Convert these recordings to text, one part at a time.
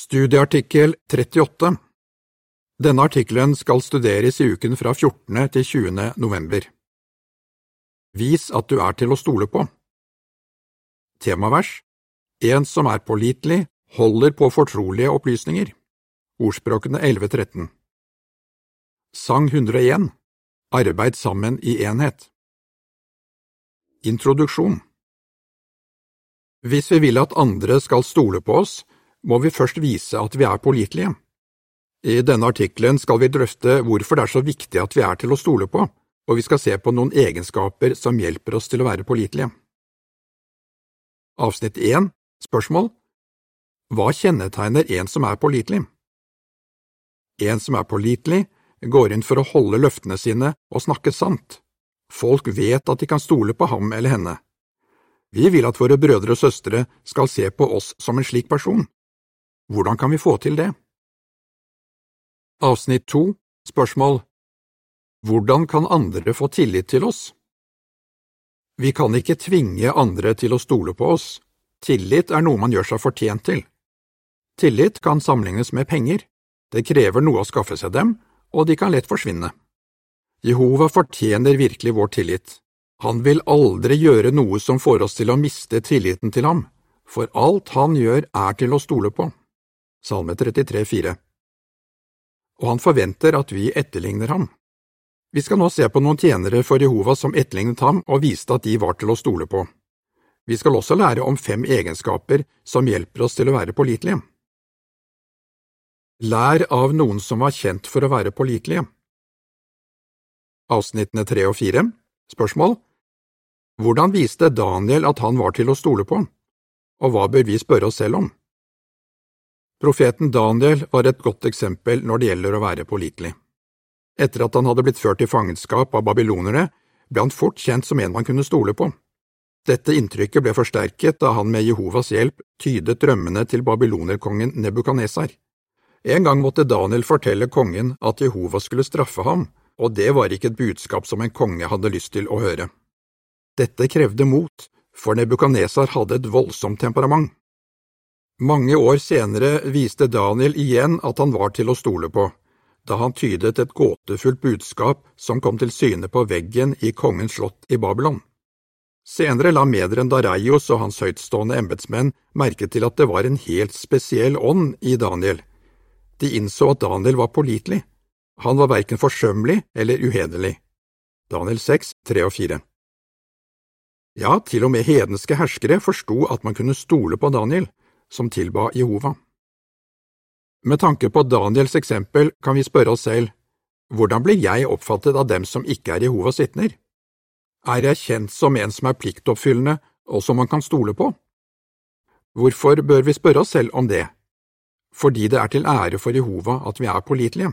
Studieartikkel 38 Denne artikkelen skal studeres i uken fra 14. til 20. november. Vis at du er til å stole på. Temavers En som er pålitelig, holder på fortrolige opplysninger. Ordspråkene 11.13 Sang 101 Arbeid sammen i enhet. Introduksjon Hvis vi vil at andre skal stole på oss, må vi først vise at vi er pålitelige. I denne artikkelen skal vi drøfte hvorfor det er så viktig at vi er til å stole på, og vi skal se på noen egenskaper som hjelper oss til å være pålitelige. Avsnitt 1 Spørsmål Hva kjennetegner en som er pålitelig? En som er pålitelig, går inn for å holde løftene sine og snakke sant. Folk vet at de kan stole på ham eller henne. Vi vil at våre brødre og søstre skal se på oss som en slik person. Hvordan kan vi få til det? Avsnitt to Spørsmål Hvordan kan andre få tillit til oss? Vi kan ikke tvinge andre til å stole på oss. Tillit er noe man gjør seg fortjent til. Tillit kan sammenlignes med penger. Det krever noe å skaffe seg dem, og de kan lett forsvinne. Jehova fortjener virkelig vår tillit. Han vil aldri gjøre noe som får oss til å miste tilliten til ham, for alt han gjør er til å stole på. Salme 33, 33,4 Og han forventer at vi etterligner ham. Vi skal nå se på noen tjenere for Jehova som etterlignet ham og viste at de var til å stole på. Vi skal også lære om fem egenskaper som hjelper oss til å være pålitelige. Lær av noen som var kjent for å være pålitelige. Avsnittene tre og fire Spørsmål Hvordan viste Daniel at han var til å stole på, og hva bør vi spørre oss selv om? Profeten Daniel var et godt eksempel når det gjelder å være pålitelig. Etter at han hadde blitt ført i fangenskap av babylonerne, ble han fort kjent som en man kunne stole på. Dette inntrykket ble forsterket da han med Jehovas hjelp tydet drømmene til babylonerkongen Nebukaneser. En gang måtte Daniel fortelle kongen at Jehova skulle straffe ham, og det var ikke et budskap som en konge hadde lyst til å høre. Dette krevde mot, for Nebukaneser hadde et voldsomt temperament. Mange år senere viste Daniel igjen at han var til å stole på, da han tydet et gåtefullt budskap som kom til syne på veggen i kongens slott i Babylon. Senere la mederen Dareios og hans høytstående embetsmenn merke til at det var en helt spesiell ånd i Daniel. De innså at Daniel var pålitelig. Han var verken forsømmelig eller uhederlig. Daniel 6, 3 og 4 Ja, til og med hedenske herskere forsto at man kunne stole på Daniel, som tilba Jehova. Med tanke på Daniels eksempel kan vi spørre oss selv, hvordan blir jeg oppfattet av dem som ikke er Jehovas vitner? Er jeg kjent som en som er pliktoppfyllende og som man kan stole på? Hvorfor bør vi spørre oss selv om det? Fordi det er til ære for Jehova at vi er pålitelige.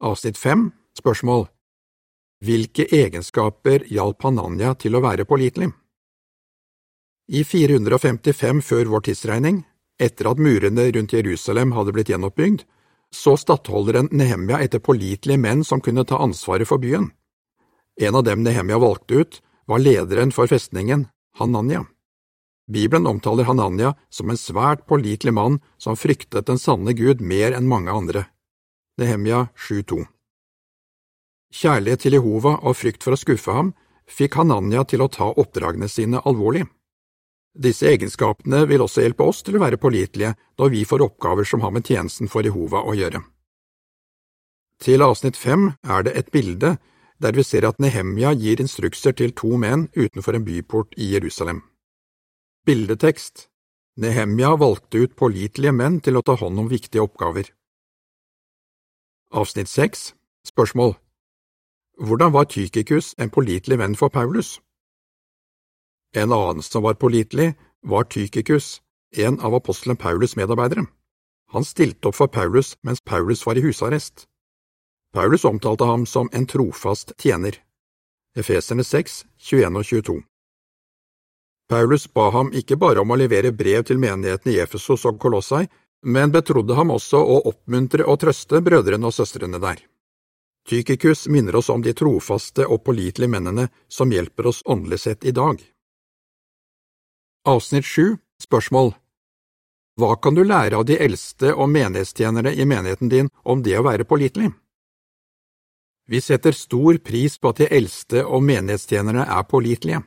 Avsnitt fem Spørsmål Hvilke egenskaper hjalp Hananya til å være pålitelig? I 455 før vår tidsregning, etter at murene rundt Jerusalem hadde blitt gjenoppbygd, så stattholderen Nehemja etter pålitelige menn som kunne ta ansvaret for byen. En av dem Nehemja valgte ut, var lederen for festningen, Hananya. Bibelen omtaler Hananya som en svært pålitelig mann som fryktet den sanne Gud mer enn mange andre. Nehemja 7,2 Kjærlighet til Jehova og frykt for å skuffe ham fikk Hananya til å ta oppdragene sine alvorlig. Disse egenskapene vil også hjelpe oss til å være pålitelige når vi får oppgaver som har med tjenesten for Jehova å gjøre. Til avsnitt fem er det et bilde der vi ser at Nehemja gir instrukser til to menn utenfor en byport i Jerusalem. Bildetekst Nehemja valgte ut pålitelige menn til å ta hånd om viktige oppgaver. Avsnitt seks Spørsmål Hvordan var Tykikus en pålitelig venn for Paulus? En annen som var pålitelig, var Tykikus, en av apostelen Paulus' medarbeidere. Han stilte opp for Paulus mens Paulus var i husarrest. Paulus omtalte ham som en trofast tjener. Efeserne 6, 21 og 22. Paulus ba ham ikke bare om å levere brev til menighetene i Efesos og Kolossai, men betrodde ham også å oppmuntre og trøste brødrene og søstrene der. Tykikus minner oss om de trofaste og pålitelige mennene som hjelper oss åndelig sett i dag. Avsnitt sju Spørsmål Hva kan du lære av de eldste og menighetstjenere i menigheten din om det å være pålitelig? Vi setter stor pris på at de eldste og menighetstjenere er pålitelige.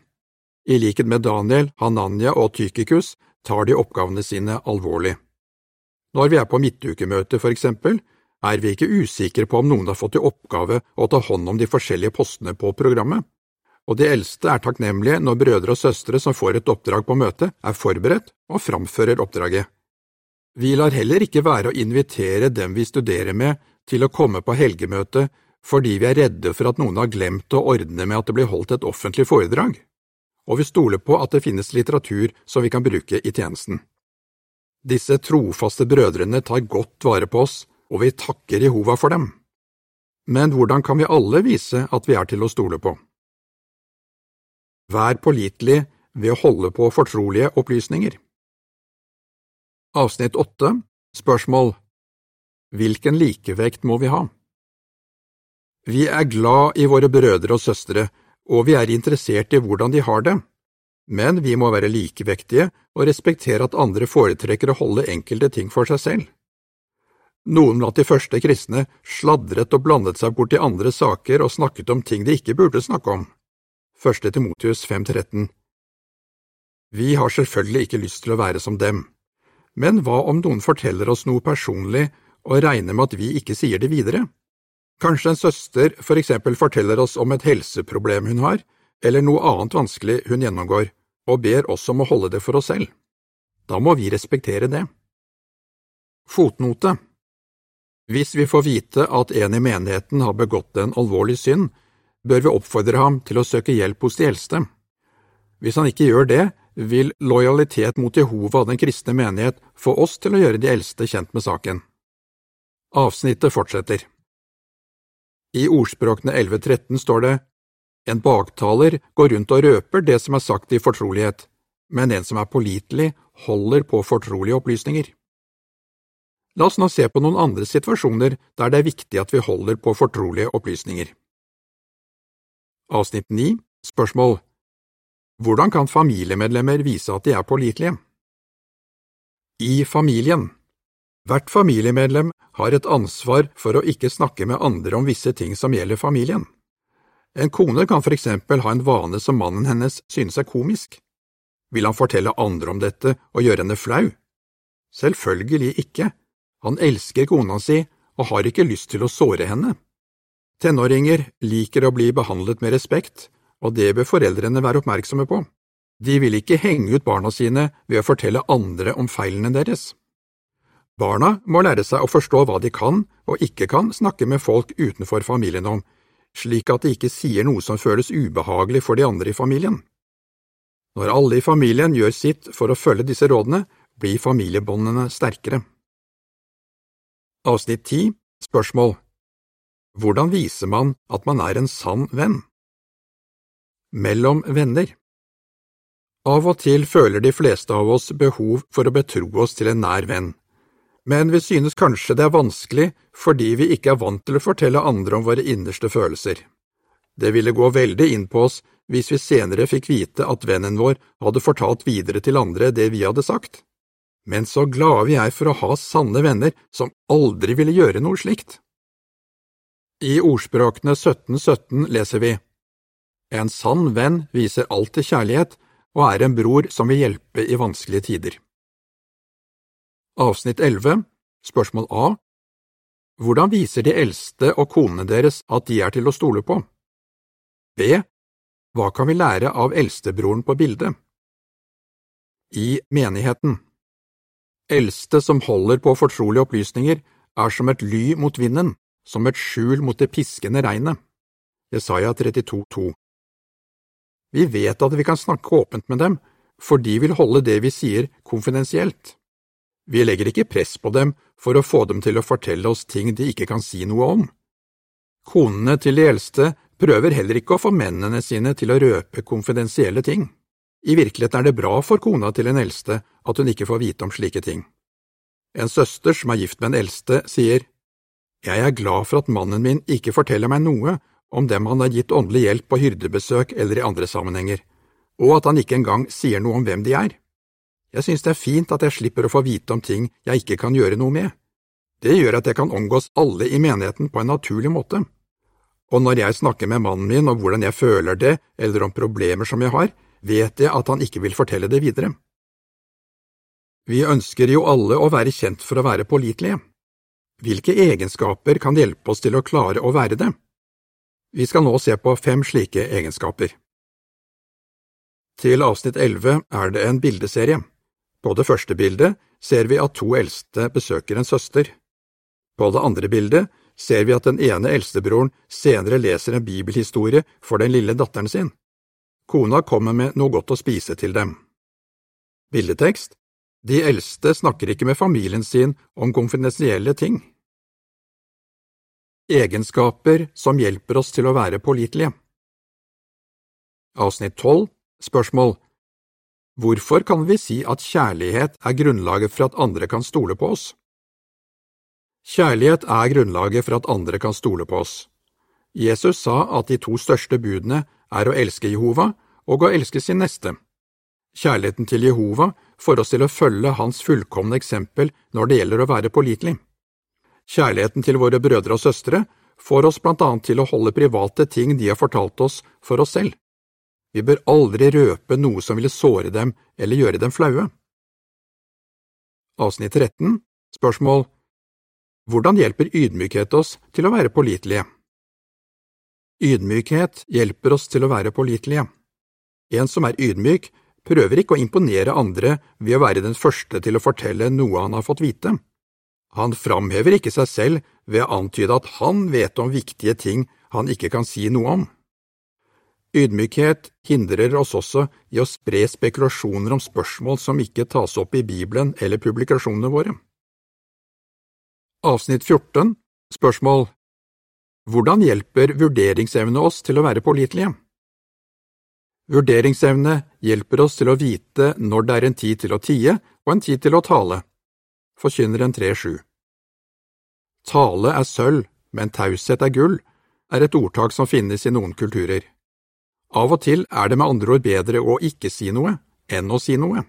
I likhet med Daniel, Hananya og Tykikus tar de oppgavene sine alvorlig. Når vi er på midtukemøte, for eksempel, er vi ikke usikre på om noen har fått i oppgave å ta hånd om de forskjellige postene på programmet, og de eldste er takknemlige når brødre og søstre som får et oppdrag på møtet, er forberedt og framfører oppdraget. Vi lar heller ikke være å invitere dem vi studerer med, til å komme på helgemøte fordi vi er redde for at noen har glemt å ordne med at det blir holdt et offentlig foredrag, og vi stoler på at det finnes litteratur som vi kan bruke i tjenesten. Disse trofaste brødrene tar godt vare på oss, og vi takker Jehova for dem. Men hvordan kan vi alle vise at vi er til å stole på? Vær pålitelig ved å holde på fortrolige opplysninger. Avsnitt åtte Spørsmål Hvilken likevekt må vi ha? Vi er glad i våre brødre og søstre, og vi er interessert i hvordan de har det, men vi må være likevektige og respektere at andre foretrekker å holde enkelte ting for seg selv. Noen blant de første kristne sladret og blandet seg bort i andre saker og snakket om ting de ikke burde snakke om. Første Timotius 5.13 Vi har selvfølgelig ikke lyst til å være som dem, men hva om noen forteller oss noe personlig og regner med at vi ikke sier det videre? Kanskje en søster for eksempel forteller oss om et helseproblem hun har, eller noe annet vanskelig hun gjennomgår, og ber oss om å holde det for oss selv. Da må vi respektere det. Fotnote Hvis vi får vite at en i menigheten har begått en alvorlig synd, bør vi oppfordre ham til å søke hjelp hos de eldste. Hvis han ikke gjør det, vil lojalitet mot Jehova og den kristne menighet få oss til å gjøre de eldste kjent med saken. Avsnittet fortsetter. I ordspråkene 11.13 står det En baktaler går rundt og røper det som er sagt i fortrolighet, men en som er pålitelig, holder på fortrolige opplysninger. La oss nå se på noen andre situasjoner der det er viktig at vi holder på fortrolige opplysninger. Avsnitt 9 Spørsmål Hvordan kan familiemedlemmer vise at de er pålitelige? I familien Hvert familiemedlem har et ansvar for å ikke snakke med andre om visse ting som gjelder familien. En kone kan for eksempel ha en vane som mannen hennes synes er komisk. Vil han fortelle andre om dette og gjøre henne flau? Selvfølgelig ikke, han elsker kona si og har ikke lyst til å såre henne. Tenåringer liker å bli behandlet med respekt, og det bør foreldrene være oppmerksomme på. De vil ikke henge ut barna sine ved å fortelle andre om feilene deres. Barna må lære seg å forstå hva de kan og ikke kan snakke med folk utenfor familien om, slik at de ikke sier noe som føles ubehagelig for de andre i familien. Når alle i familien gjør sitt for å følge disse rådene, blir familiebåndene sterkere. Avsnitt 10 Spørsmål Hvordan viser man at man er en sann venn? Mellom venner Av og til føler de fleste av oss behov for å betro oss til en nær venn men vi synes kanskje det er vanskelig fordi vi ikke er vant til å fortelle andre om våre innerste følelser. Det ville gå veldig inn på oss hvis vi senere fikk vite at vennen vår hadde fortalt videre til andre det vi hadde sagt. Men så glade vi er for å ha sanne venner som aldri ville gjøre noe slikt. I ordspråkene 1717 leser vi En sann venn viser alltid kjærlighet og er en bror som vil hjelpe i vanskelige tider. Avsnitt 11 Spørsmål A Hvordan viser de eldste og konene deres at de er til å stole på? B. Hva kan vi lære av eldstebroren på bildet? I menigheten Eldste som holder på fortrolige opplysninger, er som et ly mot vinden, som et skjul mot det piskende regnet. Jesaja 32,2 Vi vet at vi kan snakke åpent med dem, for de vil holde det vi sier, konfidensielt. Vi legger ikke press på dem for å få dem til å fortelle oss ting de ikke kan si noe om. Konene til de eldste prøver heller ikke å få mennene sine til å røpe konfidensielle ting. I virkeligheten er det bra for kona til en eldste at hun ikke får vite om slike ting. En søster som er gift med en eldste, sier, Jeg er glad for at mannen min ikke forteller meg noe om dem han har gitt åndelig hjelp på hyrdebesøk eller i andre sammenhenger, og at han ikke engang sier noe om hvem de er. Jeg synes det er fint at jeg slipper å få vite om ting jeg ikke kan gjøre noe med. Det gjør at jeg kan omgås alle i menigheten på en naturlig måte. Og når jeg snakker med mannen min om hvordan jeg føler det, eller om problemer som jeg har, vet jeg at han ikke vil fortelle det videre. Vi ønsker jo alle å være kjent for å være pålitelige. Hvilke egenskaper kan hjelpe oss til å klare å være det? Vi skal nå se på fem slike egenskaper. Til avsnitt 11 er det en bildeserie. På det første bildet ser vi at to eldste besøker en søster. På det andre bildet ser vi at den ene eldstebroren senere leser en bibelhistorie for den lille datteren sin. Kona kommer med noe godt å spise til dem. Bildetekst De eldste snakker ikke med familien sin om konfidensielle ting. Egenskaper som hjelper oss til å være pålitelige Avsnitt 12 Spørsmål Hvorfor kan vi si at kjærlighet er grunnlaget for at andre kan stole på oss? Kjærlighet er grunnlaget for at andre kan stole på oss. Jesus sa at de to største budene er å elske Jehova og å elske sin neste. Kjærligheten til Jehova får oss til å følge hans fullkomne eksempel når det gjelder å være pålitelig. Kjærligheten til våre brødre og søstre får oss blant annet til å holde private ting de har fortalt oss, for oss selv. Vi bør aldri røpe noe som ville såre dem eller gjøre dem flaue. Avsnitt 13 Spørsmål Hvordan hjelper ydmykhet oss til å være pålitelige? Ydmykhet hjelper oss til å være pålitelige. En som er ydmyk, prøver ikke å imponere andre ved å være den første til å fortelle noe han har fått vite. Han framhever ikke seg selv ved å antyde at han vet om viktige ting han ikke kan si noe om. Ydmykhet hindrer oss også i å spre spekulasjoner om spørsmål som ikke tas opp i Bibelen eller publikasjonene våre. Avsnitt 14 Spørsmål Hvordan hjelper vurderingsevne oss til å være pålitelige? Vurderingsevne hjelper oss til å vite når det er en tid til å tie og en tid til å tale. Forkynneren 3.7 Tale er sølv, men taushet er gull, er et ordtak som finnes i noen kulturer. Av og til er det med andre ord bedre å ikke si noe enn å si noe.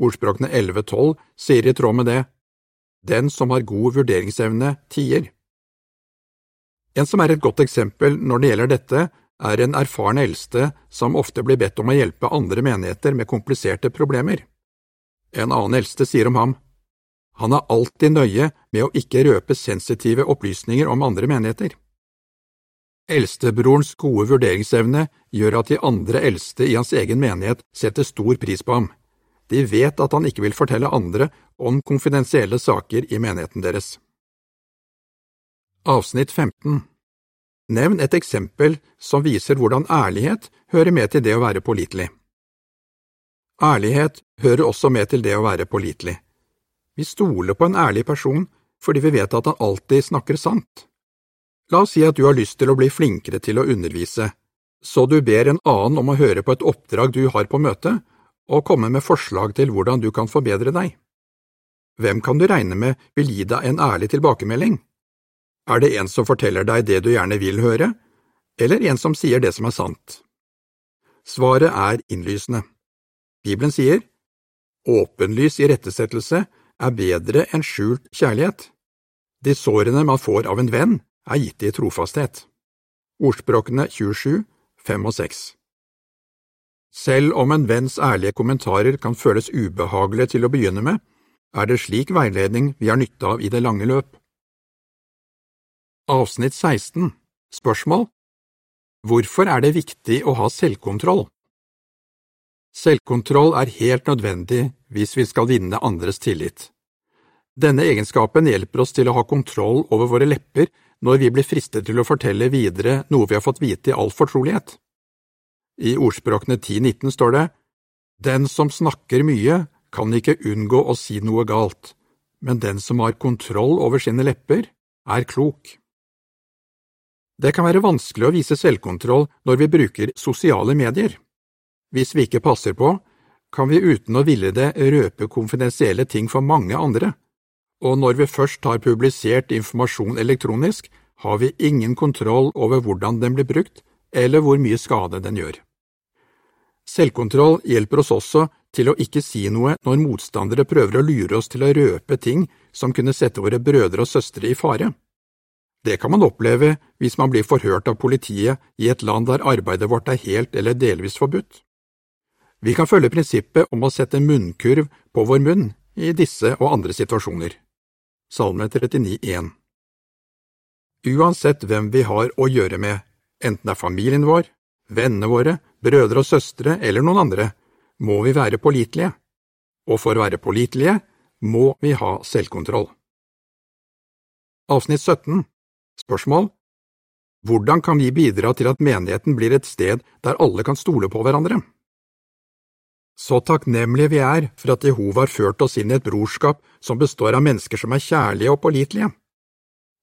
Ordspråkene 11.12 sier i tråd med det, Den som har god vurderingsevne, tier. En som er et godt eksempel når det gjelder dette, er en erfaren eldste som ofte blir bedt om å hjelpe andre menigheter med kompliserte problemer. En annen eldste sier om ham, han er alltid nøye med å ikke røpe sensitive opplysninger om andre menigheter. Eldstebrorens gode vurderingsevne gjør at de andre eldste i hans egen menighet setter stor pris på ham. De vet at han ikke vil fortelle andre om konfidensielle saker i menigheten deres. Avsnitt 15 Nevn et eksempel som viser hvordan ærlighet hører med til det å være pålitelig. Ærlighet hører også med til det å være pålitelig. Vi stoler på en ærlig person fordi vi vet at han alltid snakker sant. La oss si at du har lyst til å bli flinkere til å undervise, så du ber en annen om å høre på et oppdrag du har på møtet, og komme med forslag til hvordan du kan forbedre deg. Hvem kan du regne med vil gi deg en ærlig tilbakemelding? Er det en som forteller deg det du gjerne vil høre, eller en som sier det som er sant? Svaret er innlysende. Bibelen sier, åpenlys irettesettelse er bedre enn skjult kjærlighet. De sårene man får av en venn, er gitt i trofasthet. Ordspråkene 27, 5 og 6 Selv om en venns ærlige kommentarer kan føles ubehagelige til å begynne med, er det slik veiledning vi har nytte av i det lange løp. Avsnitt 16 Spørsmål Hvorfor er det viktig å ha selvkontroll? Selvkontroll er helt nødvendig hvis vi skal vinne andres tillit. Denne egenskapen hjelper oss til å ha kontroll over våre lepper når vi blir fristet til å fortelle videre noe vi har fått vite i all fortrolighet. I ordspråkene 10.19 står det, Den som snakker mye, kan ikke unngå å si noe galt, men den som har kontroll over sine lepper, er klok. Det kan være vanskelig å vise selvkontroll når vi bruker sosiale medier. Hvis vi ikke passer på, kan vi uten å ville det røpe konfidensielle ting for mange andre, og når vi først har publisert informasjon elektronisk, har vi ingen kontroll over hvordan den blir brukt, eller hvor mye skade den gjør. Selvkontroll hjelper oss også til å ikke si noe når motstandere prøver å lure oss til å røpe ting som kunne sette våre brødre og søstre i fare. Det kan man oppleve hvis man blir forhørt av politiet i et land der arbeidet vårt er helt eller delvis forbudt. Vi kan følge prinsippet om å sette munnkurv på vår munn i disse og andre situasjoner. Salme 39, 1 Uansett hvem vi har å gjøre med, enten det er familien vår, vennene våre, brødre og søstre eller noen andre, må vi være pålitelige, og for å være pålitelige må vi ha selvkontroll. Avsnitt 17 Spørsmål Hvordan kan vi bidra til at menigheten blir et sted der alle kan stole på hverandre? Så takknemlige vi er for at Jehova har ført oss inn i et brorskap som består av mennesker som er kjærlige og pålitelige.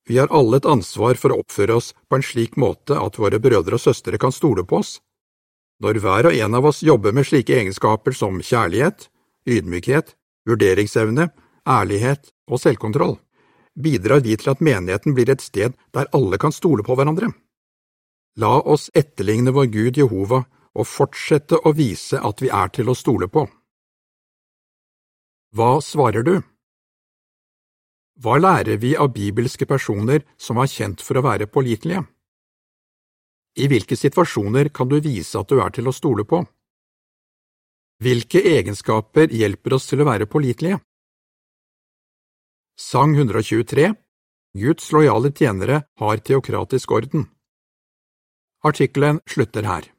Vi har alle et ansvar for å oppføre oss på en slik måte at våre brødre og søstre kan stole på oss. Når hver og en av oss jobber med slike egenskaper som kjærlighet, ydmykhet, vurderingsevne, ærlighet og selvkontroll, bidrar vi til at menigheten blir et sted der alle kan stole på hverandre. La oss etterligne vår Gud Jehova og fortsette å vise at vi er til å stole på. Hva svarer du? Hva lærer vi av bibelske personer som er kjent for å være pålitelige? I hvilke situasjoner kan du vise at du er til å stole på? Hvilke egenskaper hjelper oss til å være pålitelige? Sang 123 Guds lojale tjenere har teokratisk orden. Artikkelen slutter her.